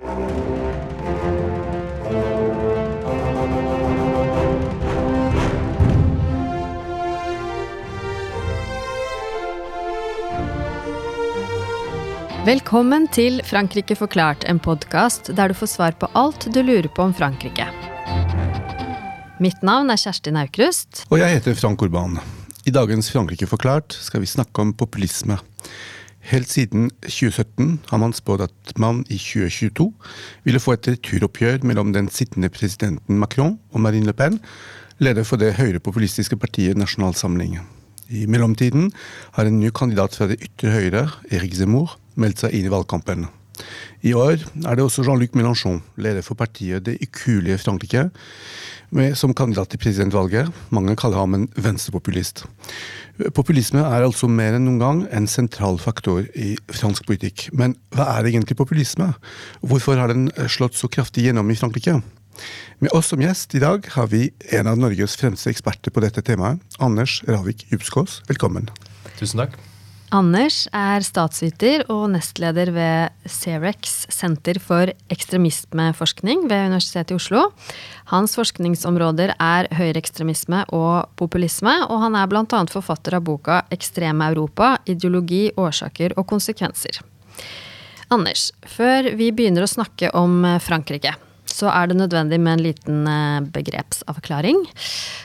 Velkommen til Frankrike forklart, en podkast der du får svar på alt du lurer på om Frankrike. Mitt navn er Kjersti Naukrust. Og jeg heter Frank Urban. I dagens Frankrike forklart skal vi snakke om populisme. Helt siden 2017 har man spådd at man i 2022 ville få et returoppgjør mellom den sittende presidenten Macron og Marine Le Pen, leder for det høyrepopulistiske partiet Nasjonal Samling. I mellomtiden har en ny kandidat fra det ytre høyre, Erik Zemmour, meldt seg inn i valgkampen. I år er det også Jean-Luc Mélenchon, leder for partiet Det ukuelige Frankrike, med, som kandidat til presidentvalget. Mange kaller ham en venstrepopulist. Populisme er altså mer enn noen gang en sentral faktor i fransk politikk. Men hva er egentlig populisme? Hvorfor har den slått så kraftig gjennom i Frankrike? Med oss som gjest i dag har vi en av Norges fremste eksperter på dette temaet, Anders Ravik Djupskås. Velkommen. Tusen takk. Anders er statsviter og nestleder ved CEREX, Senter for ekstremismeforskning ved Universitetet i Oslo. Hans forskningsområder er høyreekstremisme og populisme, og han er bl.a. forfatter av boka 'Ekstreme Europa ideologi, årsaker og konsekvenser'. Anders, før vi begynner å snakke om Frankrike, så er det nødvendig med en liten eh, begrepsavklaring.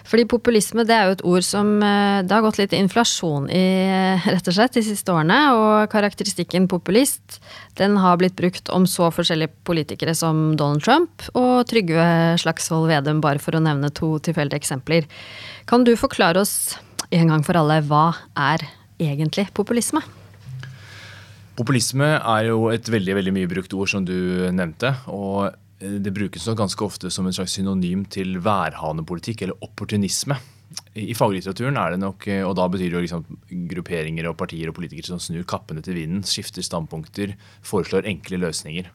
Fordi populisme det er jo et ord som eh, det har gått litt inflasjon i eh, rett og slett de siste årene. Og karakteristikken populist den har blitt brukt om så forskjellige politikere som Donald Trump og Trygve Slagsvold Vedum, bare for å nevne to tilfeldige eksempler. Kan du forklare oss en gang for alle hva er egentlig populisme? Populisme er jo et veldig veldig mye brukt ord, som du nevnte. og det brukes nok ganske ofte som en slags synonym til værhanepolitikk eller opportunisme. I faglitteraturen er det nok, eh, og da betyr det jo liksom grupperinger og partier og politikere som snur kappene til vinden, skifter standpunkter, foreslår enkle løsninger.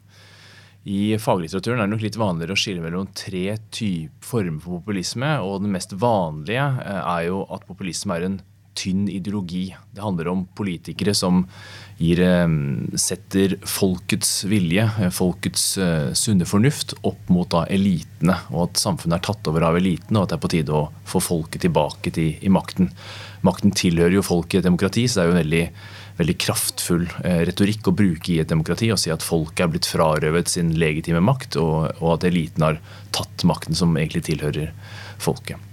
I faglitteraturen er det nok litt vanligere å skille mellom tre former for populisme. og Den mest vanlige eh, er jo at populisme er en tynn ideologi. Det handler om politikere som gir, eh, setter folkets vilje, eh, folkets uh, sunne fornuft, opp mot da elitene. Og at samfunnet er tatt over av elitene, og at det er på tide å få folket tilbake til, i makten. Makten tilhører jo folket i et demokrati, så det er jo en veldig, veldig kraftfull retorikk å bruke i et demokrati. Å si at folket er blitt frarøvet sin legitime makt, og, og at eliten har tatt makten som egentlig tilhører folket.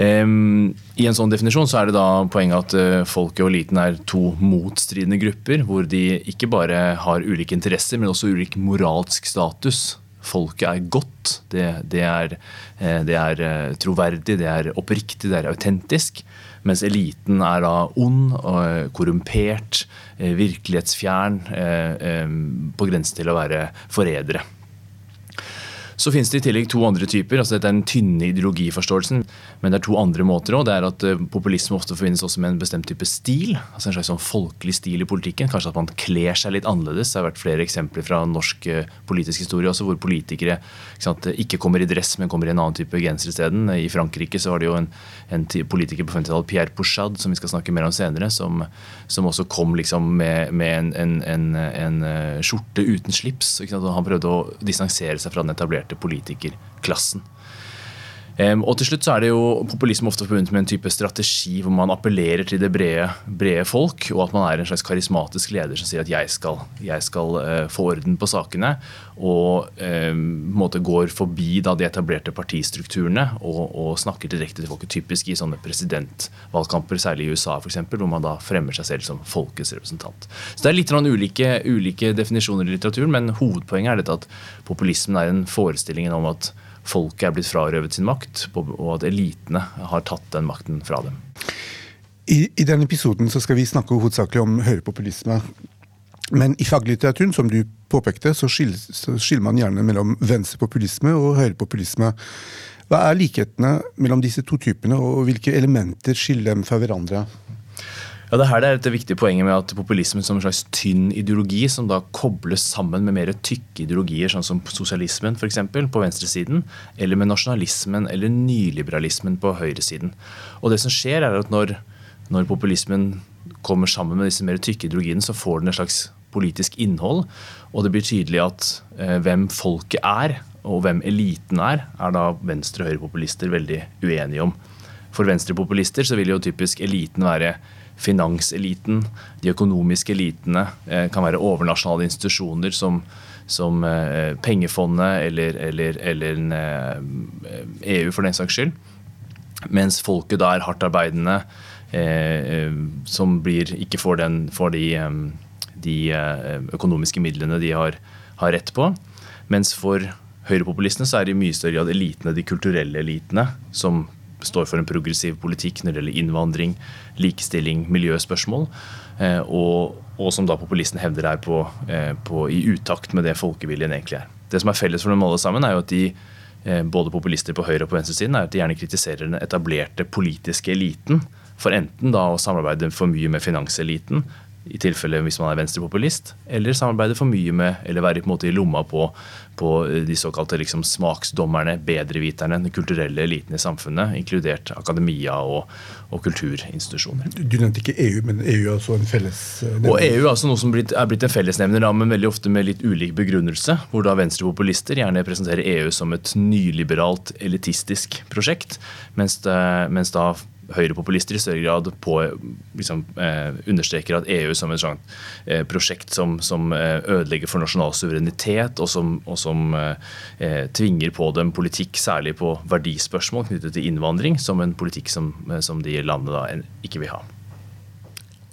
I en sånn definisjon så er det da poenget at uh, folket og eliten er to motstridende grupper, hvor de ikke bare har ulike interesser, men også ulik moralsk status. Folket er godt, det, det, er, eh, det er, eh, troverdig, det er oppriktig, det er autentisk. Mens eliten er da ond, korrumpert, virkelighetsfjern, på grensen til å være forrædere. Så finnes det i tillegg to andre typer. altså Dette er den tynne ideologiforståelsen. Men det er to andre måter òg. Det er at eh, populisme ofte forbindes også med en bestemt type stil. altså En slags sånn folkelig stil i politikken. Kanskje at man kler seg litt annerledes. Det har vært flere eksempler fra norsk eh, politisk historie også, hvor politikere ikke, sant, ikke kommer i dress, men kommer i en annen type genser isteden. I Frankrike så var det jo en, en politiker på 50-tallet, Pierre Pouchard, som vi skal snakke mer om senere, som, som også kom liksom med, med en, en, en, eh, skjorte uten slips. Han prøvde å distansere seg fra den etablerte etablerte politikerklassen. Og til slutt så er det jo populisme ofte forbundet med en type strategi hvor man appellerer til det brede, brede folk, og at man er en slags karismatisk leder som sier at jeg skal, jeg skal uh, få orden på sakene. Og uh, går forbi da, de etablerte partistrukturene og, og, snakker direkte til folket. Typisk i sånne presidentvalgkamper, særlig i USA, for eksempel, hvor man da fremmer seg selv som folkets representant. Så Det er litt ulike, ulike definisjoner i litteraturen, men hovedpoenget er dette at populismen er en forestilling om at folket er blitt frarøvet sin makt, og at elitene har tatt den makten fra dem. I, i denne episoden skal vi snakke hovedsakelig om høyrepopulisme. Men i faglitteraturen, som du påpekte, så skiller, så skiller man gjerne mellom venstrepopulisme og høyrepopulisme. Hva er likhetene mellom disse to typene, og hvilke elementer skiller dem fra hverandre? Ja, det her er et viktig poeng med at populismen som en slags tynn ideologi, som da kobles sammen med mer tykke ideologier, sånn som sosialismen eksempel, på venstresiden, eller med nasjonalismen eller nyliberalismen på høyresiden. Og det som skjer er at når, når populismen kommer sammen med disse mer tykke ideologiene, så får den en slags politisk innhold. Og det blir tydelig at eh, hvem folket er, og hvem eliten er, er da venstre- og høyrepopulister veldig uenige om. For venstrepopulister så vil jo typisk eliten være finanseliten, de økonomiske elitene. Eh, kan være overnasjonale institusjoner som, som eh, Pengefondet eller, eller, eller EU, eh, e for den saks skyld. Mens folket da er hardtarbeidende, eh, som blir, ikke får, den, får de, de, økonomiske midlene de har, har rett på. Mens for høyrepopulistene så er det i mye større grad elitene, de kulturelle elitene, som står for en progressiv politikk når det gjelder innvandring, likestilling, miljøspørsmål. Eh, og, og som da populistene hevder er på, eh, på, i utakt med det folkeviljen egentlig er. Det som er felles for dem alle sammen, er jo at de eh, både populister på høyre og på venstresiden er at de gjerne kritiserer den etablerte politiske eliten for enten da å samarbeide for mye med finanseliten, i tilfelle hvis man er venstrepopulist, eller samarbeide for mye med, eller være på en måte i lomma på, på de såkalte liksom, smaksdommerne, bedreviterne, den kulturelle eliten i samfunnet, inkludert akademia og, og kulturinstitusjoner. Du nevnte ikke EU, men EU er altså en fellesnevner? Og EU er altså noe som er blitt en fellesnevner, men veldig ofte med litt ulik begrunnelse. Hvor da venstrepopulister gjerne presenterer EU som et nyliberalt, elitistisk prosjekt, mens, det, mens da høyrepopulister i større grad på, liksom, eh, understreker at EU som et sånt, eh, prosjekt som, som eh, ødelegger for nasjonal suverenitet, og som, og som eh, eh, tvinger på dem politikk, særlig på verdispørsmål knyttet til innvandring, som en politikk som, eh, som de landene da ikke vil ha.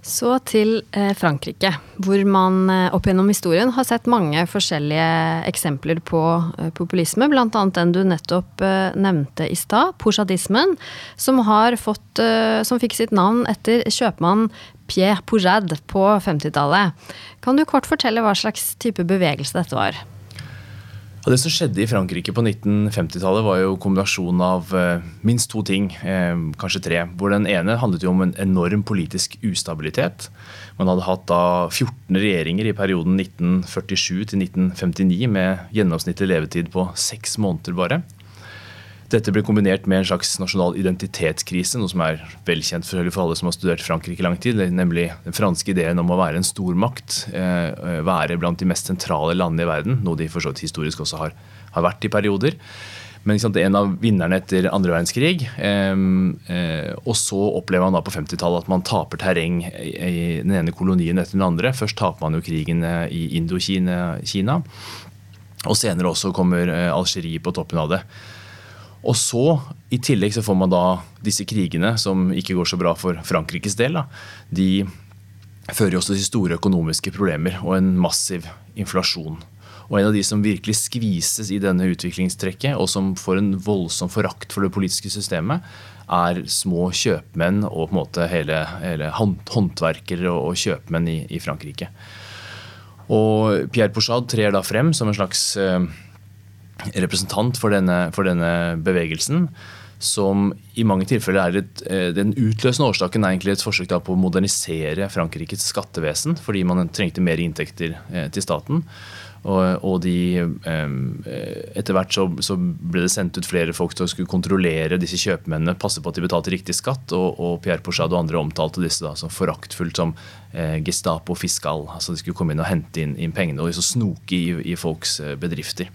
Så til eh, Frankrike, hvor man eh, opp gjennom historien har sett mange forskjellige eksempler på eh, populisme, bl.a. den du nettopp nevnte i stad, poujadismen, som, fått, som fikk sitt navn etter kjøpmann Pierre Poujade på 50-tallet. Kan du kort fortelle hva slags type bevegelse dette var? Og Det som skjedde i Frankrike på 1950-tallet, var jo kombinasjonen av eh, minst to ting, eh, kanskje tre. Hvor Den ene handlet jo om en enorm politisk ustabilitet. Man hadde hatt da 14 regjeringer i perioden 1947 til 1959 med gjennomsnittlig levetid på seks måneder bare. Dette ble kombinert med en slags nasjonal identitetskrise, noe som er velkjent for alle som har studert Frankrike i lang tid, nemlig den franske ideen om å være en stormakt, eh, være blant de mest sentrale landene i verden, noe de for så vidt historisk også har, har, vært i perioder. Men sant, en av vinnerne etter andre verdenskrig. Eh, eh, og så opplever man da på 50-tallet at man taper terreng i den ene kolonien etter den andre. Først taper man jo krigen i Indokina, og senere også kommer Algerie på toppen av det. Og så, i tillegg, så får man da disse krigene, som ikke går så bra for Frankrikes del. Da. De fører også til store økonomiske problemer og en massiv inflasjon. Og en av de som virkelig skvises i denne utviklingstrekket, og som får en voldsom forakt for det politiske systemet, er små kjøpmenn og på en måte hele, hele håndverkere og, kjøpmenn i, i, Frankrike. Og Pierre Pochard trer da frem som en slags eh, representant for denne, for denne bevegelsen som i mange tilfeller er et, eh, Den utløsende årsaken er egentlig et forsøk på å modernisere Frankrikes skattevesen, fordi man trengte mer inntekter eh, til staten. Og, og de, eh, etter hvert så, så, ble det sendt ut flere folk som skulle kontrollere disse kjøpmennene, passe på at de betalte riktig skatt. Og, og Pierre Pochard og andre omtalte disse da, som foraktfullt som Gestapo fiskal. altså De skulle komme inn og hente inn, inn pengene og så snoke i, i folks bedrifter.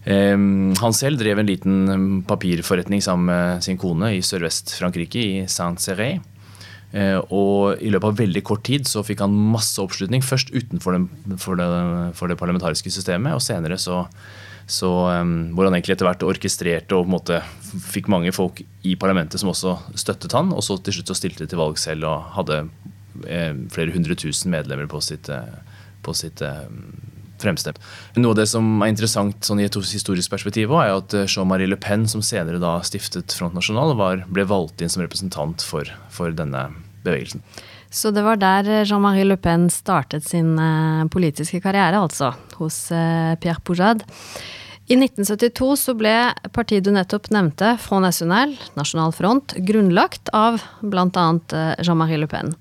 Han selv drev en liten papirforretning sammen med sin kone i Sørvest-Frankrike, i Saint-Céré. Eh, og i løpet av veldig kort tid så fikk han masse oppslutning. Først utenfor det, for det, for det parlamentariske systemet, og senere så, så hvor han egentlig etter hvert orkestrerte og på en måte fikk mange folk i parlamentet som også støttet han, og så til slutt så stilte til valg selv og hadde eh, flere hundre tusen medlemmer på sitt, eh, på sitt fremstemt. Noe av det som er interessant sånn i et historisk perspektiv, er at eh, Jean-Marie Le Pen, som senere da stiftet Front National, var, ble valgt inn som representant for, for denne bevegelsen. Så det var der eh, Jean-Marie Le Pen startet sin uh, politiske karriere, altså, hos Pierre Poujade. I 1972 så ble partiet du nettopp nevnte, Front National, Nasjonal Front, grunnlagt av bl.a. Jean-Marie Le Pen.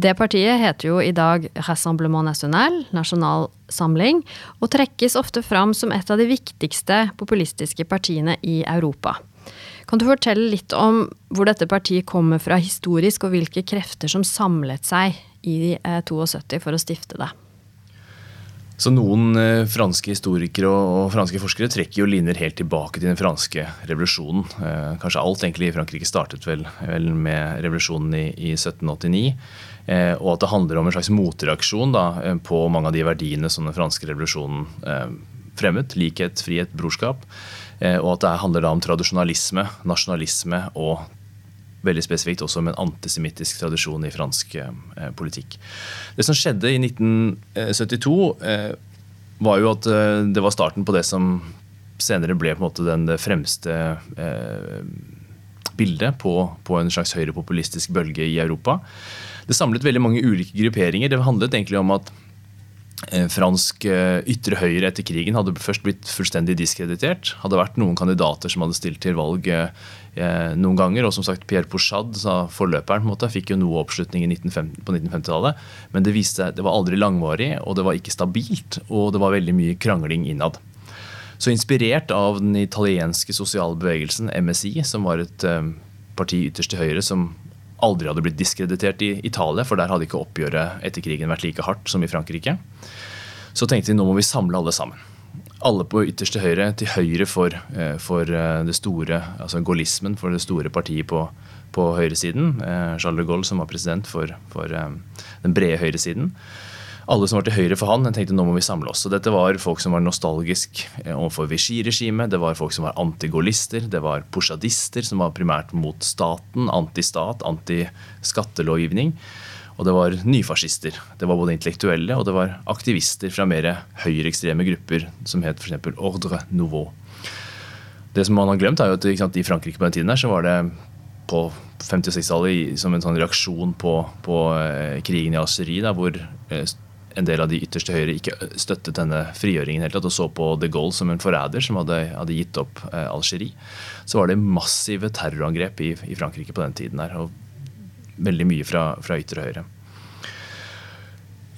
Det partiet heter jo i dag Rassemblement National, Nasjonal Samling, og trekkes ofte fram som et av de viktigste populistiske partiene i Europa. Kan du fortelle litt om hvor dette partiet kommer fra historisk, og hvilke krefter som samlet seg i 72 for å stifte det. Så Noen eh, franske historikere og, og, franske forskere trekker jo linjer helt tilbake til den franske revolusjonen. Eh, kanskje alt egentlig i Frankrike startet vel, vel med revolusjonen i, i 1789. Eh, og at det handler om en slags motreaksjon da, eh, på mange av de verdiene som den franske revolusjonen eh, fremmet. Likhet, frihet, brorskap. Eh, og at det handler da om tradisjonalisme, nasjonalisme og veldig spesifikt også om en antisemittisk tradisjon i fransk eh, politikk. Det som skjedde i 1972, eh, var jo at eh, det var starten på det som senere ble på en måte den, det fremste eh, bildet på, på, en slags høyrepopulistisk bølge i Europa. Det samlet veldig mange ulike grupperinger. Det handlet egentlig om at Eh, fransk eh, ytre høyre etter krigen hadde først blitt fullstendig diskreditert. Hadde vært noen kandidater som hadde stilt til valg eh, noen ganger. Og som sagt, Pierre Pochad, forløperen, på, en måte, fikk jo noe oppslutning 1950, på 1950-tallet. Men det viste det var aldri langvarig, og det var ikke stabilt. Og det var veldig mye krangling innad. Så inspirert av den italienske sosiale bevegelsen, MSI, som var et parti ytterst til høyre som aldri hadde blitt diskreditert i Italia, for der hadde ikke oppgjøret etter krigen vært like hardt som i Frankrike. Så tenkte de nå må vi samle alle sammen. Alle på ytterste høyre, til høyre for, eh, for eh, det store, altså gaullismen, for det store partiet på, på høyresiden. Eh, Charles de Gaulle, som var president for, for den brede høyresiden alle som var til høyre for han, tenkte nå må vi samle oss. Så dette var folk som var nostalgisk eh, overfor Vichy-regimet, det var folk som var antigolister, det var pushadister som var primært mot staten, antistat, antiskattelovgivning. Og det var nyfascister. Det var både intellektuelle og det var aktivister fra mer høyreekstreme grupper, som het f.eks. Ordre Nouveau. Det som man har glemt, er jo at sant, i Frankrike på den tiden her, så var det på 50- og 60-tallet som en sånn reaksjon på, på eh, krigen i Algerie, hvor eh, en del av de ytterste høyre ikke støttet denne frigjøringen helt, og så på de Gaulle som en forræder som hadde, hadde, gitt opp eh, Algerie, så var det massive terrorangrep i, i, Frankrike på den tiden. her, og Veldig mye fra, fra ytre høyre.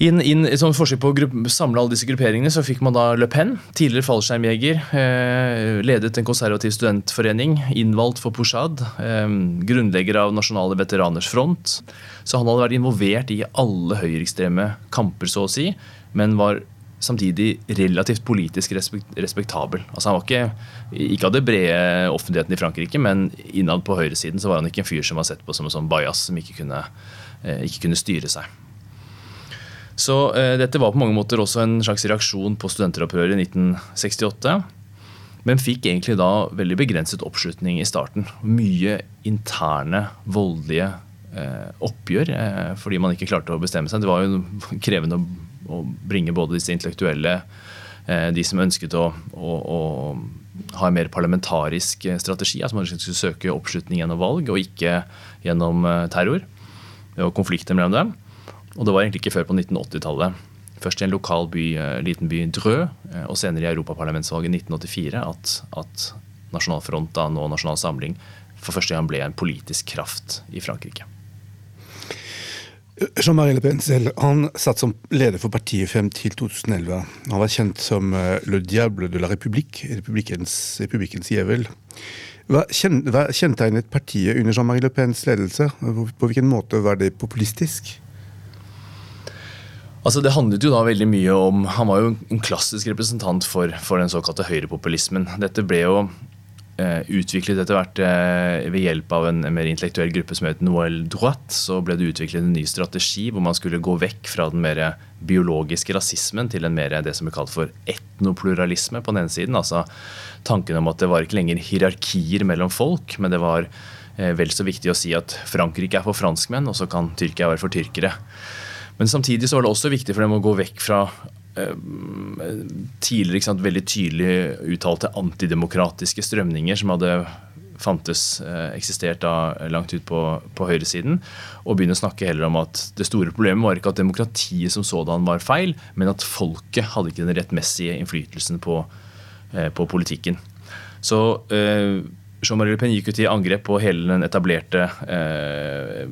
I et sånt forsøk på å samle alle disse grupperingene så fikk man da Le Pen, tidligere fallskjermjeger, eh, ledet en konservativ studentforening, innvalgt for Pouchade, eh, grunnlegger av Nasjonale veteraners front. Så han hadde vært involvert i alle høyreekstreme kamper, så å si, men var samtidig relativt politisk respektabel. Altså Han var ikke, ikke av det brede offentligheten i Frankrike, men innad på høyresiden så var han ikke en fyr som var sett på som en sånn bajas som ikke kunne, eh, ikke kunne styre seg. Så eh, dette var på mange måter også en slags reaksjon på studenteropprøret i 1968. Men fikk egentlig da veldig begrenset oppslutning i starten. Mye interne, voldelige eh, oppgjør eh, fordi man ikke klarte å bestemme seg. Det var jo krevende å, å bringe både disse intellektuelle, eh, de som ønsket å, å, å, ha en mer parlamentarisk eh, strategi, altså man skulle søke oppslutning gjennom valg og ikke gjennom eh, terror og konflikter mellom dem. Og det var egentlig ikke før på 1980-tallet. Først i en lokal by, eh, liten by Drø, eh, og senere i europaparlamentsvalget 1984 at, at Nasjonal Front, da, nå Nasjonal Samling, for første gang ble en politisk kraft i Frankrike. Jean-Marie Le Pen selv han satt som leder for partiet frem til 2011. Han var kjent som eh, Le Diable de la République, republikkens, republikkens djevel. Hva, kjennetegnet partiet under Jean-Marie Le Pens ledelse? På hvilken måte var det populistisk? Altså Det handlet jo da veldig mye om Han var jo en klassisk representant for, for den såkalte høyrepopulismen. Dette ble jo eh, utviklet etter hvert eh, ved hjelp av en, en, mer intellektuell gruppe som het Noël Droite. Så ble det utviklet en ny strategi hvor man skulle gå vekk fra den mer biologiske rasismen til en mer det som er kalt for etnopluralisme på den ene siden. Altså tanken om at det var ikke lenger hierarkier mellom folk, men det var eh, vel så viktig å si at Frankrike er for franskmenn, og så kan Tyrkia være for tyrkere. Men samtidig så var det også viktig for dem å gå vekk fra eh, tidligere sant, veldig tydelig uttalte antidemokratiske strømninger som hadde fantes, eh, eksistert da langt ut på, på høyresiden. Og begynne å snakke heller om at det store problemet var ikke at demokratiet som sådan var feil, men at folket hadde ikke den rettmessige innflytelsen på, eh, på politikken. Så eh, Jean-Marie Le Pen gikk jo til angrep på hele den etablerte eh,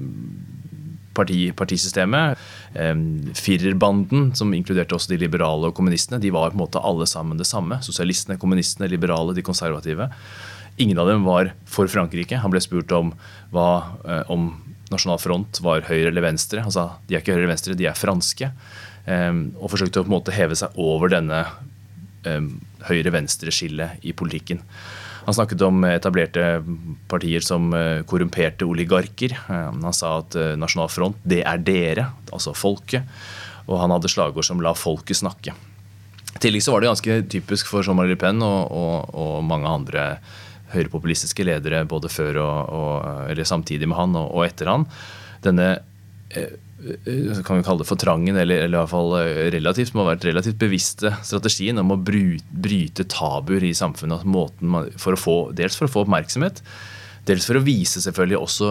parti, partisystemet. Firerbanden, som inkluderte også de liberale og kommunistene, de var på en måte alle sammen det samme. Sosialistene, kommunistene, liberale, de konservative. Ingen av dem var for Frankrike. Han ble spurt om hva, eh, om Nasjonal Front var høyre eller venstre. Han sa de er ikke høyre eller venstre, de er franske. Og forsøkte å på en måte heve seg over denne høyre-venstre-skillet i politikken. Han snakket om etablerte partier som uh, korrumperte oligarker. Um, han sa at Nasjonal Front, det er dere, altså folket. Og han hadde slagord som 'la folket snakke'. I tillegg så var det ganske typisk for Jean-Marie Le Pen og, og, og mange andre høyrepopulistiske ledere både før og, og, eller samtidig med han og, og etter han. Denne eh, eh kan vi kalle det for trangen, eller, eller i hvert fall eh, relativt, må ha vært relativt bevisste strategien om å bryte, tabuer i samfunnet. Man, for få, dels for å få oppmerksomhet, Dels for å vise selvfølgelig også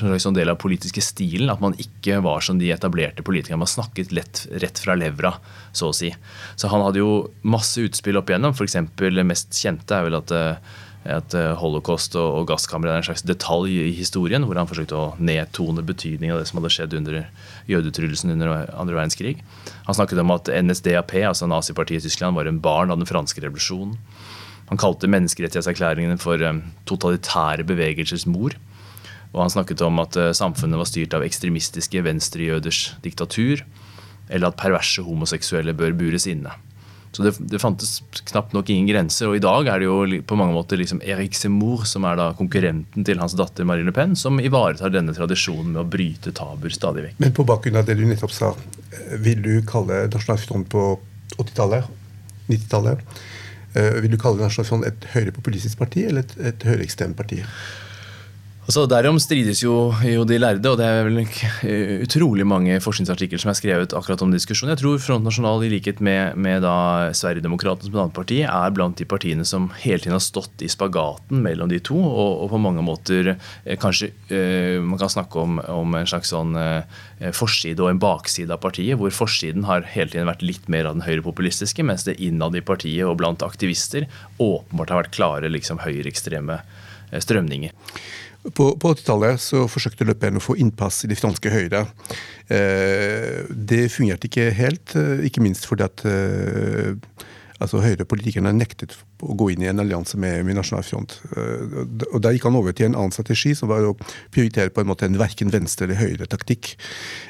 som en del av politiske stilen at man ikke var som de etablerte politikerne. Man snakket lett, rett fra levra, så å si. Så han hadde jo masse utspill opp igjennom. F.eks. det mest kjente er vel at eh, at eh, holocaust og, gasskammeret er en slags detalj i historien, hvor han forsøkte å nedtone betydningen av det som hadde skjedd under jødeutryddelsen under andre verdenskrig. Han snakket om at NSDAP, altså nazipartiet i Tyskland, var en barn av den franske revolusjonen. Han kalte menneskerettighetserklæringene for eh, totalitære bevegelsers mor. Og han snakket om at eh, samfunnet var styrt av ekstremistiske venstrejøders diktatur, eller at perverse homoseksuelle bør bures inne. Så det, det, fantes knapt nok ingen grenser. Og i dag er det jo på mange måter liksom Erik Semour, som er da konkurrenten til hans datter Marine Le Pen, som ivaretar denne tradisjonen med å bryte tabuer stadig vekk. Men på bakgrunn av det du nettopp sa, vil du kalle Nasjonal Front på 80-tallet, 90-tallet, eh, vil du kalle Nasjonal et høyrepopulistisk parti eller et, et høyreekstremt parti? Altså, Derom strides jo, jo, de lærde, og det er vel eh, utrolig mange forskningsartikler som er skrevet akkurat om diskusjonen. Jeg tror Front Nasjonal, i likhet med, med Sverigedemokraterna som et annet parti, er blant de partiene som hele tiden har stått i spagaten mellom de to, og, og på mange måter eh, kanskje eh, man kan snakke om, om en slags sånn eh, forside og en bakside av partiet, hvor forsiden har hele tiden vært litt mer av den høyrepopulistiske, mens det innad i partiet og blant aktivister åpenbart har vært klare liksom høyreekstreme strømninger. På, på 80-tallet så forsøkte Le Pen å få innpass i det franske Høyre. Eh, det fungerte ikke helt, eh, ikke minst fordi at eh, altså Høyre-politikerne nektet å gå inn i en allianse med, med Nasjonal Front. Og Da gikk han over til en annen strategi, som var å prioritere på en måte en verken venstre- eller høyre-taktikk.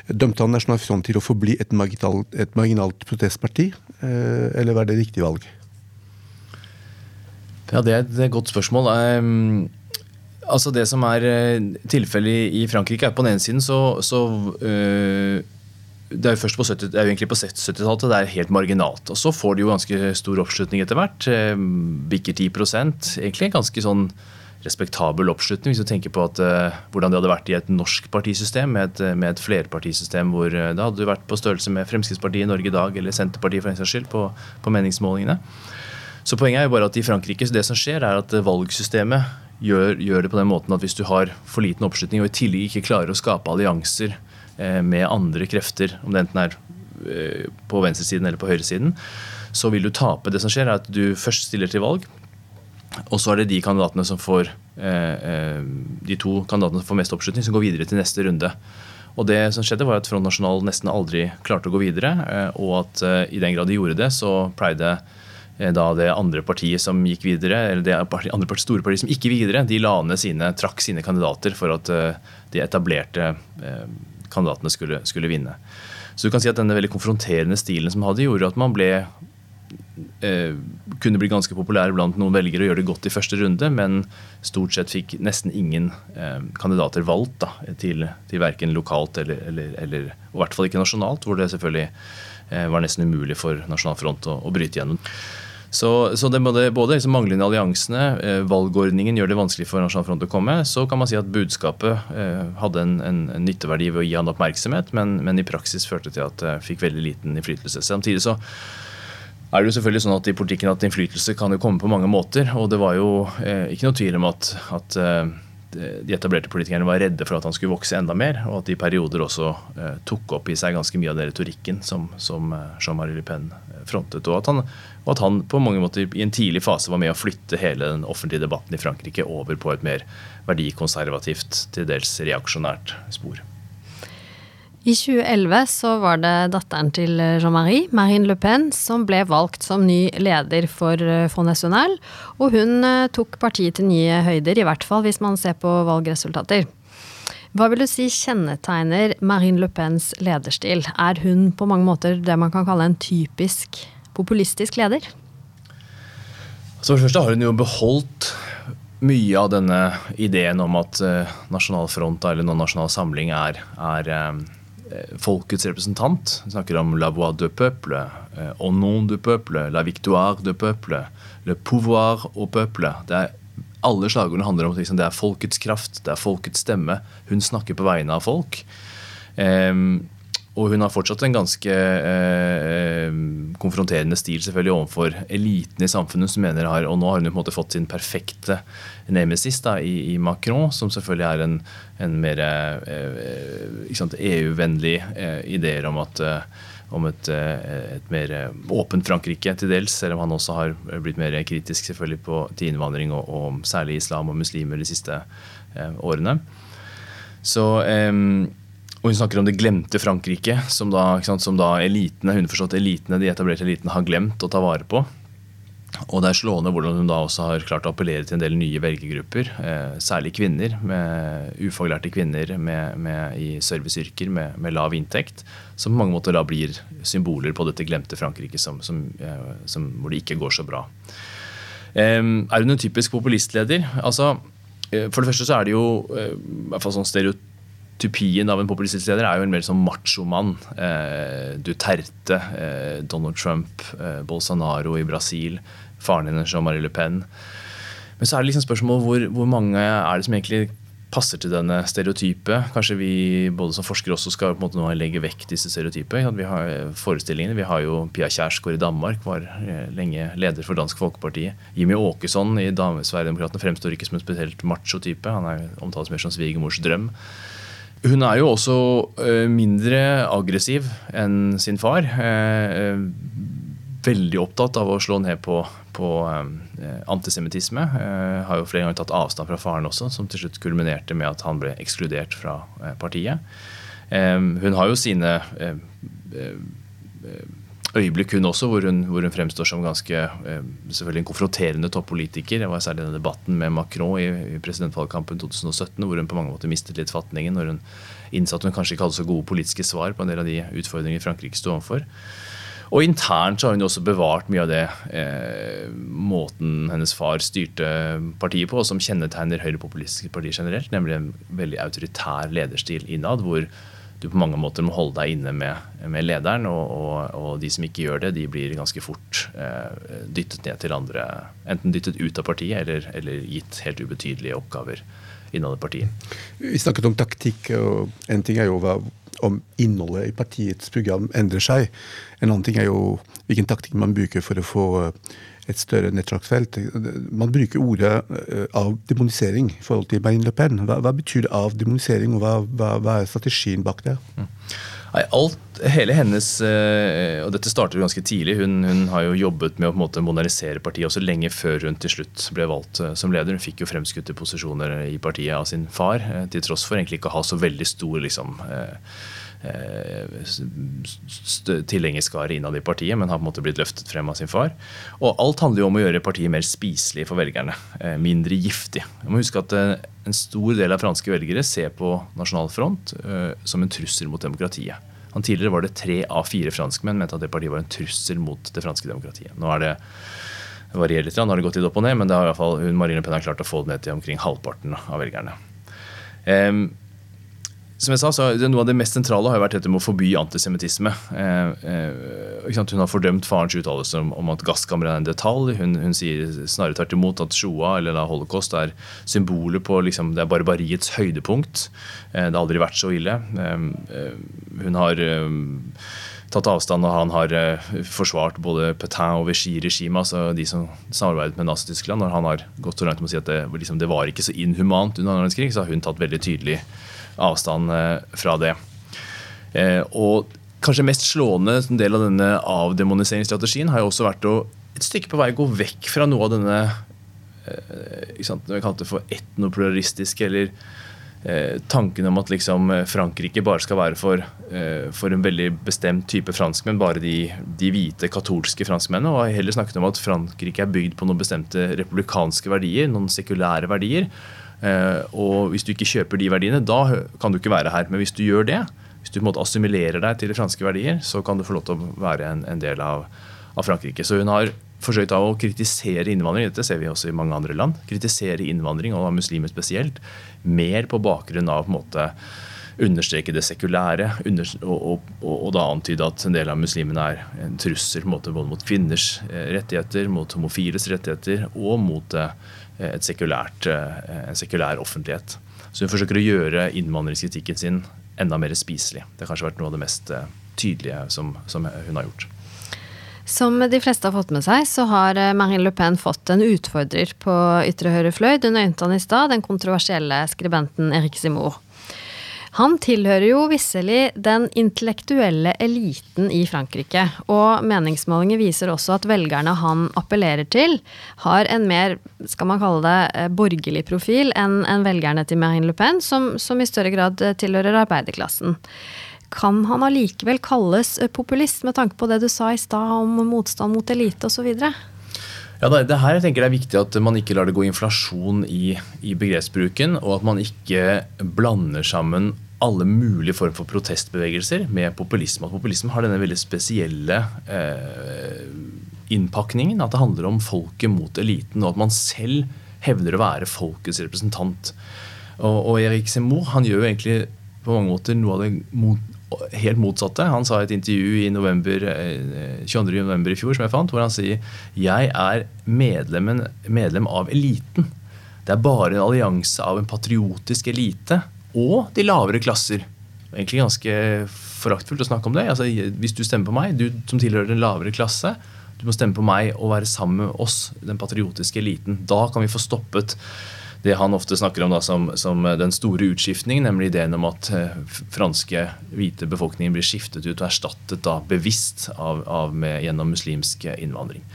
Dømte han Nasjonal Front til å forbli et marginalt, et marginalt protestparti, eller var det riktig valg? Ja, Det er et godt spørsmål. Um Altså Det som er eh, tilfellet i Frankrike, er på den ene siden så, så øh, det er jo først på 70, det er jo egentlig på 70-tallet det er helt marginalt. Og så får de jo ganske stor oppslutning etter hvert. Bikker 10% Egentlig ganske sånn respektabel oppslutning, hvis du tenker på at, hvordan det hadde vært i et norsk partisystem, med et, med et flerpartisystem hvor det hadde vært på størrelse med Fremskrittspartiet i Norge i dag, eller Senterpartiet for en saks skyld, på, på meningsmålingene. Så poenget er jo bare at i Frankrike det som skjer, er at valgsystemet gjør, gjør, det på den måten at hvis du har for liten oppslutning og i tillegg ikke klarer å skape allianser eh, med andre krefter, om det enten er eh, på venstresiden eller på høyresiden, så vil du tape. Det som skjer, er at du først stiller til valg, og så er det de kandidatene som får eh, eh de to kandidatene som får mest oppslutning, som går videre til neste runde. Og det som skjedde var at Front National nesten aldri klarte å gå videre, eh, og at eh, i den grad de gjorde det, så pleide Eh, da det andre partiet som gikk videre, eller det andre partiet, store partiet som ikke gikk videre, de la ned sine, trakk sine kandidater for at eh, de etablerte eh, kandidatene skulle, skulle, vinne. Så du kan si at denne veldig konfronterende stilen som hadde, gjorde at man ble eh, kunne bli ganske populær blant noen velgere og gjøre det godt i første runde, men stort sett fikk nesten ingen eh, kandidater valgt da, til, til verken lokalt eller, eller, eller, og i hvert fall ikke nasjonalt, hvor det selvfølgelig eh, var nesten umulig for Nasjonal Front å, å bryte gjennom. Så, så det både, både liksom manglende alliansene, eh, valgordningen gjør det vanskelig for Nasjonal Front å komme. Så kan man si at budskapet eh, hadde en, en, en, nytteverdi ved å gi han oppmerksomhet, men, men i praksis førte til at det fikk veldig liten innflytelse. Samtidig så er det jo selvfølgelig sånn at i politikken at innflytelse kan jo komme på mange måter. Og det var jo eh, ikke noe tvil om at, at eh, de etablerte politikerne var redde for at han skulle vokse enda mer, og at de i perioder også eh, tok opp i seg ganske mye av den retorikken som, som eh, Jean-Marie Le Pen frontet. Og at han og at han på mange måter i en tidlig fase var med å flytte hele den offentlige debatten i Frankrike over på et mer verdikonservativt, til dels reaksjonært spor. I 2011 så var det datteren til Jean-Marie, Marine Le Pen, som ble valgt som ny leder for eh, Front National. Og hun eh, tok partiet til nye høyder, i hvert fall hvis man ser på valgresultater. Hva vil du si kjennetegner Marine Le Pens lederstil? Er hun på mange måter det man kan kalle en typisk populistisk leder? Så for det første har hun jo beholdt mye av denne ideen om at uh, Nasjonal Front eller Nasjonal Samling er, er uh, folkets representant. Vi snakker om la voix de peuple, uh, au nom du peuple, la victoire de peuple, le pouvoir au peuple. Det er, alle slagordene handler om liksom, det er folkets kraft, det er folkets stemme. Hun snakker på vegne av folk. Um, og hun har fortsatt en ganske eh, konfronterende stil selvfølgelig overfor eliten i samfunnet. som mener har, Og nå har hun på en måte fått sin perfekte nemesis da, i, i, Macron, som selvfølgelig er en, en mer eh, EU-vennlig eh, ideer om at eh, om et, eh, et, mer åpent Frankrike til dels, selv om han også har blitt mer kritisk selvfølgelig på, til innvandring og, og, særlig islam og muslimer de siste eh, årene. Så eh, og hun snakker om det glemte Frankrike, som da, sant, som da elitene, elitene, de etablerte elitene har glemt å ta vare på. Og det er slående hvordan hun da også har klart å appellere til en del nye velgergrupper. Eh, særlig kvinner, med ufaglærte kvinner med, med, i serviceyrker med, med, lav inntekt. Som på mange måter da blir symboler på dette glemte Frankrike som, som, eh, som, hvor det ikke går så bra. Eh, er hun en typisk populistleder? Altså, eh, for det første så er det jo eh, i hvert fall sånn stereotyp typien av en populistisk leder er jo en mer sånn machomann. Eh, Duterte, eh, Donald Trump, eh, Bolsonaro i Brasil, faren hennes Jean-Marie Le Pen. Men så er det liksom spørsmål hvor, hvor mange er det som egentlig passer til denne stereotype. Kanskje vi både som forskere også skal på en måte nå legge vekk disse stereotypene. Vi har eh, forestillingene. Vi har jo Pia Kjærsgaard i Danmark, var eh, lenge leder for Dansk Folkeparti. Jimmy Åkesson i Sverigedemokraterna fremstår ikke som en spesielt macho-type. Han er omtalt mer som svigermors drøm. Hun er jo også eh, mindre aggressiv enn sin far. Eh, eh, veldig opptatt av å slå ned på, på antisemittisme. Har jo flere ganger tatt avstand fra faren også, som til slutt kulminerte med at han ble ekskludert fra partiet. Hun har jo sine øyeblikk hun også, hvor hun, hvor hun fremstår som ganske eh, selvfølgelig en konfronterende toppolitiker. Det var særlig denne debatten med Macron i, i presidentvalgkampen 2017, hvor hun på mange måter mistet litt fatningen. Når hun innså at hun kanskje ikke hadde så gode politiske svar på en del av de utfordringene Frankrike sto overfor. Og internt så har hun også bevart mye av det eh, måten hennes far styrte partiet på, og som kjennetegner høyrepopulistiske partier generelt, nemlig en veldig autoritær lederstil innad, hvor du på mange måter må holde deg inne med, med lederen. Og, og, og, de som ikke gjør det, de blir ganske fort eh, dyttet ned til andre. Enten dyttet ut av partiet eller, eller gitt helt ubetydelige oppgaver innad i partiet. Vi snakket om taktikk, og en ting er jo hva, om innholdet i partiets program endrer seg. En annen ting er jo hvilken taktikk man bruker for å få et større nettverksfelt. Man bruker ordet uh, avdemonisering i forhold til Marine Le Pen. Hva, hva betyr avdemonisering, og hva, hva, hva, er strategien bak det? Mm. Nei, alt, hele hennes, uh, og Dette startet ganske tidlig. Hun, hun, har jo jobbet med å på en måte modernisere partiet også lenge før hun til slutt ble valgt uh, som leder. Hun fikk jo fremskutte posisjoner i partiet av sin far, til tross for egentlig ikke å ha så veldig stor liksom, Eh, tilhengerskare innad i partiet, men har på en måte blitt løftet frem av sin far. Og alt handler jo om å gjøre partiet mer spiselig for velgerne. Eh, mindre giftig. Jeg må huske at eh, En stor del av franske velgere ser på Nasjonal Front som en trussel mot demokratiet. Han Tidligere var det tre av fire franskmenn mente at det partiet var en trussel mot det franske demokratiet. Nå er det varierer litt, nå har det gått litt opp og ned, men det har i hvert fall hun Marine Pen har klart å få det ned til omkring halvparten av velgerne. Um, som jeg sa, så Noe av det mest sentrale har vært dette med å forby antisemittisme. Eh, eh, hun har fordømt farens uttalelse om, om, at gasskammeret er en detalj. Hun, hun, sier snarere tvert imot at Shoa, eller da holocaust, er symbolet på liksom, det er barbariets høydepunkt. Eh, det har aldri vært så ille. Eh, eh, hun har eh, tatt avstand, og han har forsvart både Petain og Vichy-regimet, altså de som samarbeidet med Nazi-Tyskland. Når han har gått så langt med å si at det, liksom, det var ikke så inhumant under annen verdenskrig, så har hun tatt veldig tydelig avstand eh, fra det. Eh, og kanskje mest slående del av denne avdemoniseringsstrategien har jo også vært å et stykke på vei gå vekk fra noe av denne eh, ikke sant, vi kalte det for etnopluralistiske eller tanken om at liksom Frankrike bare skal være for, for en veldig bestemt type franskmenn, bare de, de, hvite katolske franskmennene. Og har heller snakket om at Frankrike er bygd på noen bestemte republikanske verdier, noen sekulære verdier. Eh, og hvis du ikke kjøper de verdiene, da kan du ikke være her. Men hvis du gjør det, hvis du på en måte assimilerer deg til de franske verdier, så kan du få lov til å være en, en del av, av, Frankrike. Så hun har forsøkt å kritisere innvandring, dette ser vi også i mange andre land, kritisere innvandring, og muslimer spesielt, mer på bakgrunn av på en måte understreke det sekulære og, og, og, da antyde at en del av muslimene er en trussel måte, både mot kvinners eh, rettigheter, mot homofiles rettigheter og mot eh, sekulært, eh, en sekulær offentlighet. Så hun forsøker å gjøre innvandringskritikken sin enda mer spiselig. Det har kanskje vært noe av det mest tydelige som, som hun har gjort. Som de fleste har fått med seg, så har Marine Le Pen fått en utfordrer på ytre høyre fløy. Du nevnte han i stad, den kontroversielle skribenten Erik Simour. Han tilhører jo visselig den intellektuelle eliten i Frankrike. Og meningsmålinger viser også at velgerne han appellerer til, har en mer, skal man kalle det, eh, borgerlig profil enn en velgerne til Marine Le Pen, som, som i større grad eh, tilhører arbeiderklassen. Kan han allikevel kalles eh, populist, med tanke på det du sa i stad om motstand mot elite osv.? Ja, det her jeg tenker det er viktig at man ikke lar det gå inflasjon i, i begrepsbruken, og at man ikke blander sammen alle mulige former for protestbevegelser med populisme. At populisme har denne veldig spesielle eh, innpakningen. At det handler om folket mot eliten, og at man selv hevder å være folkets representant. Og, og Erik Seymour han gjør jo egentlig på mange måter noe av det mot, helt motsatte. Han sa i et intervju i november, 22. Eh, november i fjor som jeg fant, hvor han sier jeg er medlem av eliten. Det er bare en allianse av en patriotisk elite og de lavere klasser. Det er Egentlig ganske foraktfullt å snakke om det. Altså, hvis du stemmer på meg, du som tilhører den lavere klasse, du må stemme på meg og være sammen med oss, den patriotiske eliten. Da kan vi få stoppet det han ofte snakker om da, som, som, den store utskiftningen, nemlig ideen om at eh, franske hvite befolkningen blir skiftet ut og erstattet da bevisst av, av med, gjennom muslimsk innvandring.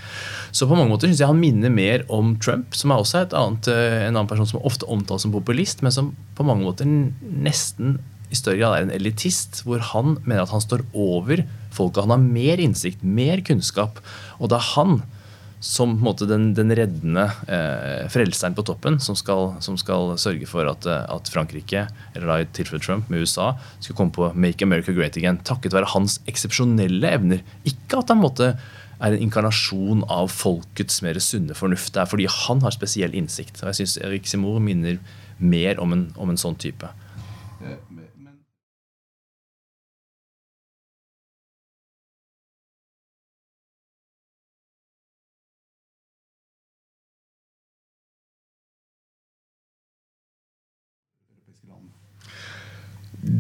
Så på mange måter synes jeg han minner mer om Trump, som er også annet, eh, en annen person som ofte omtales som populist, men som på mange måter nesten i større grad er en elitist, hvor han mener at han står over folket. Han har mer innsikt, mer kunnskap. Og det er han som måte, den, den, reddende eh, frelseren på toppen som skal, som skal sørge for at, eh, at, Frankrike, eller da i tilfelle Trump med USA, skulle komme på Make America Great Again takket være hans eksepsjonelle evner. Ikke at han måtte er en inkarnasjon av folkets mer sunne fornuft. Det er fordi han har spesiell innsikt. Og jeg syns Erik Simour minner mer om en, om en sånn type.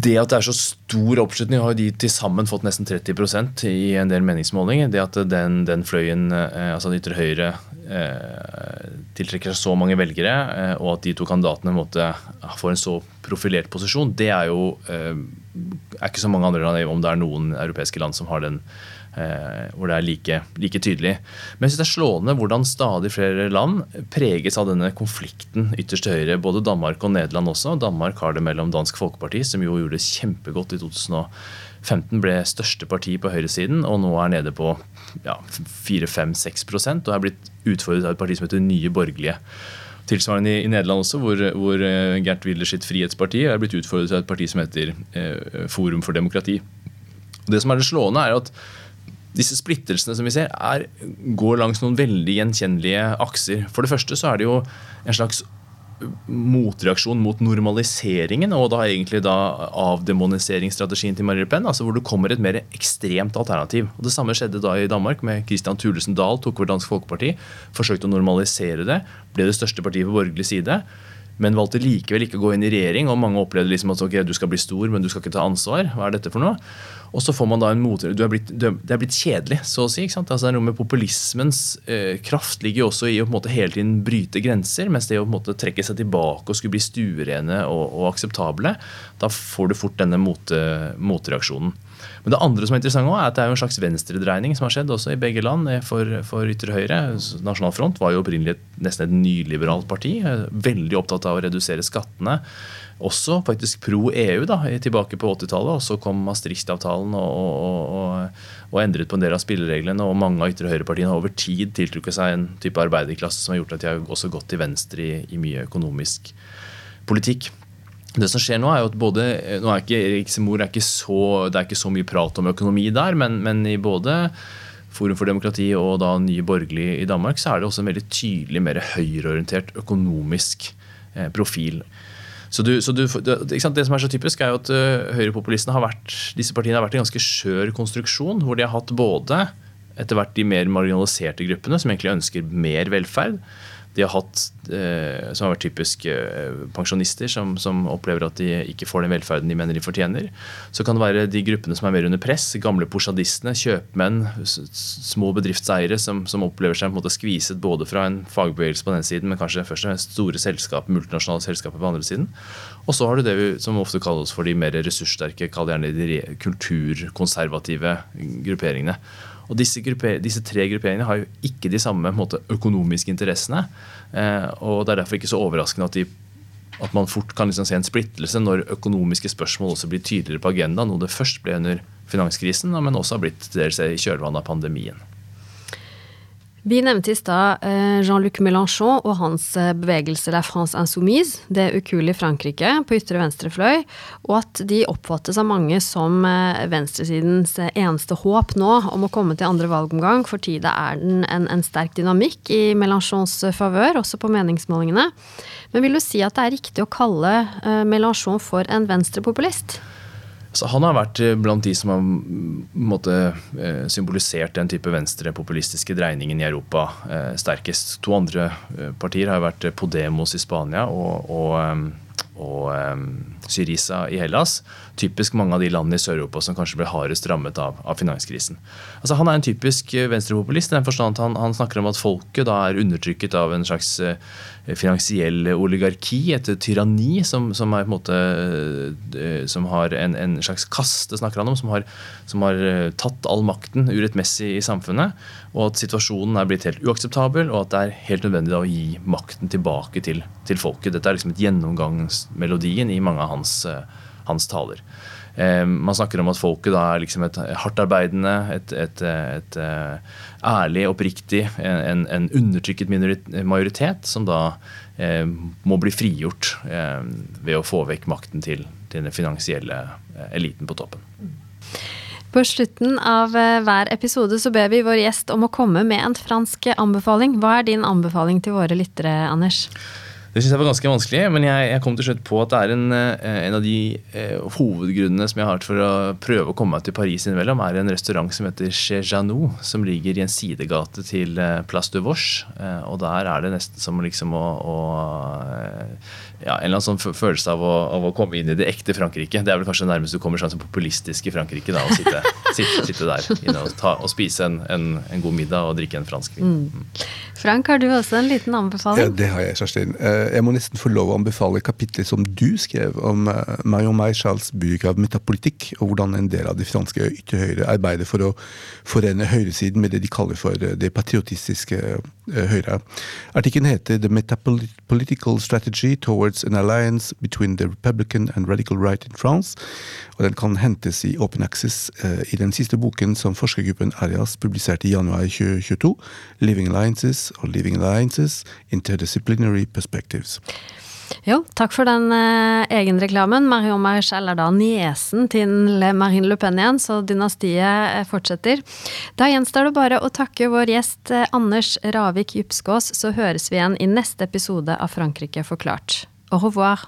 Det at det er så stor oppslutning, har de til sammen fått nesten 30% i en del meningsmålinger. Det at den, den fløyen, eh, altså den ytre høyre, eh, tiltrekker seg så mange velgere, eh, og at de to kandidatene måtte, får en så profilert posisjon, det er jo er ikke så mange andre land, om det er noen europeiske land som har den Eh, hvor det er like, like tydelig. Men jeg synes det er slående hvordan stadig flere land preges av denne konflikten ytterst til høyre. Både Danmark og Nederland også. Danmark har det mellom Dansk Folkeparti, som jo gjorde det kjempegodt i 2015, ble største parti på høyresiden, og nå er nede på ja, 4-5-6 og er blitt utfordret av et parti som heter Nye Borgerlige. Tilsvarende i, Nederland også, hvor, hvor eh, Gert Wilders sitt Frihetsparti er blitt utfordret av et parti som heter eh, Forum for demokrati. Det som er det slående, er at disse splittelsene som vi ser, er, går langs noen veldig gjenkjennelige akser. For det første så er det jo en slags motreaksjon mot normaliseringen, og da egentlig da avdemoniseringsstrategien til Marie Le Pen, altså hvor det kommer et mer ekstremt alternativ. Og Det samme skjedde da i Danmark, med Christian Thulesen Dahl tok over Dansk Folkeparti. Forsøkte å normalisere det, ble det største partiet på borgerlig side men valgte likevel ikke å gå inn i regjering. og Mange opplevde liksom at ok, du skal bli stor, men du skal ikke ta ansvar. Hva er dette for noe? Og så får man da en mot... Du er blitt, det er blitt kjedelig, så å si. ikke sant? Altså, det er noe med Populismens eh, kraft ligger jo også i å på en måte hele tiden bryte grenser. Mens det å på en måte trekke seg tilbake og skulle bli stuerene og, og akseptable, da får du fort denne motreaksjonen. Men det andre som er interessant også, er at det er en slags venstredreining som har skjedd også i begge land eh, for, for ytre høyre. Nasjonal Front var jo opprinnelig nesten et nyliberalt parti. Eh, veldig opptatt av å redusere skattene. Også faktisk pro EU da, tilbake på 80-tallet. Og så kom Maastricht-avtalen og, og, og, og, endret på en del av spillereglene. Og mange av ytre høyrepartiene har over tid tiltrukket seg en type arbeiderklasse som har gjort at de har også gått til venstre i, i mye økonomisk politikk. Det som skjer nå er jo at både, nå er ikke Erik Semor er ikke så, Det er ikke så mye prat om økonomi der, men, men i både Forum for demokrati og da Nye Borgerlig i Danmark, så er det også en veldig tydelig mer høyreorientert økonomisk eh, profil. Så, du, så du, det, som er så typisk, er jo at uh, høyrepopulistene har vært disse partiene har vært en ganske skjør konstruksjon, hvor de har hatt både etter hvert de mer marginaliserte gruppene, som egentlig ønsker mer velferd, de har hatt, eh, som har vært typisk eh, pensjonister, som, som, opplever at de ikke får den velferden de mener de fortjener. Så kan det være de gruppene som er mer under press, gamle porsjadistene, kjøpmenn, små bedriftseiere som, som, opplever seg på en måte skviset både fra en fagbevegelse på den siden, men kanskje først og fremst store selskap, multinasjonale selskaper på andre siden. Og så har du det som ofte kalles for de mer ressurssterke, kall gjerne de kulturkonservative grupperingene. Og disse, disse, tre grupperingene har jo ikke de samme måte, økonomiske interessene. Eh, og Det er derfor ikke så overraskende at, de, at man fort kan liksom se en splittelse når økonomiske spørsmål også blir tydeligere på agendaen, noe det først ble under finanskrisen, men også har blitt dels i kjølvannet av pandemien. Vi nevnte i stad eh, Jean-Luc Mélenchon og hans eh, bevegelse La France Insoumise, det ukuelige Frankrike på ytre venstre fløy, og at de oppfattes av mange som eh, venstresidens eneste håp nå om å komme til andre valgomgang. For tida er den en, en sterk dynamikk i Mélenchons favør, også på meningsmålingene. Men vil du si at det er riktig å kalle Mélenchon for en venstrepopulist? Så han har vært blant de som har måtte, eh, symbolisert den type venstrepopulistiske dreiningen i Europa eh, sterkest. To andre partier har vært Podemos i Spania og, og, og Syriza i Hellas. Typisk mange av de landene i Sør-Europa som kanskje ble hardest rammet av, av finanskrisen. Altså, han er en typisk venstrepopulist i den forstand at han, han, snakker om at folket da er undertrykket av en slags finansiell oligarki, et tyranni som, som, er, på en måte, eh, som har en, en, slags kaste, snakker han om, som har, som har eh, tatt all makten urettmessig i samfunnet. Og at situasjonen er blitt helt uakseptabel, og at det er helt nødvendig å gi makten tilbake til, til folket. Dette er liksom et gjennomgangsmelodien i mange av hans, eh, hans taler. Man snakker om at folket da er liksom et hardtarbeidende, et, et, et, et ærlig, oppriktig, en, en undertrykket majoritet som da eh, må bli frigjort eh, ved å få vekk makten til, til den finansielle eh, eliten på toppen. På slutten av eh, hver episode så ber vi vår gjest om å komme med en fransk anbefaling. Hva er din anbefaling til våre lyttere, Anders? Det syns jeg var ganske vanskelig, men jeg, jeg, kom til slutt på at det er en, eh, en av de eh, hovedgrunnene som jeg har for å prøve å komme meg til Paris innimellom, er en restaurant som heter Chez Janou, som ligger i en sidegate til eh, Place de Vosges. Eh, og der er det nesten som liksom å, å ja, en eller annen sånn følelse av å, av å, komme inn i det ekte Frankrike. Det er vel kanskje nærmest du kommer sånn populistisk i Frankrike. da, Å sitte, sitte, sitte der og, ta, og, spise en, en, en, god middag og drikke en fransk vin. Mm. mm. Frank, har du også en liten anbefaling? Ja, Det har jeg, Kjerstin. Eh, jeg må nesten få lov å anbefale kapitlet som du skrev om eh, Marion Maréchals bruk av metapolitikk, og hvordan en del av de franske ytre høyre arbeider for å forene høyresiden med det de kaller for det patriotistiske Høyre. Artikkelen heter The Metapolitical Strategy Towards an Alliance Between the Republican and Radical Right in France. Og den kan hentes i Open Access uh, i den siste boken som forskergruppen Arias publiserte i januar 2022, Living Alliances og Living Alliances Interdisciplinary Perspectives. Jo, takk for den eh, egenreklamen. Marion Marichal er da niesen til Marine Le Pen igjen, så dynastiet eh, fortsetter. Da gjenstår det bare å takke vår gjest eh, Anders Ravik Djupskås, så høres vi igjen i neste episode av Frankrike forklart. Au revoir!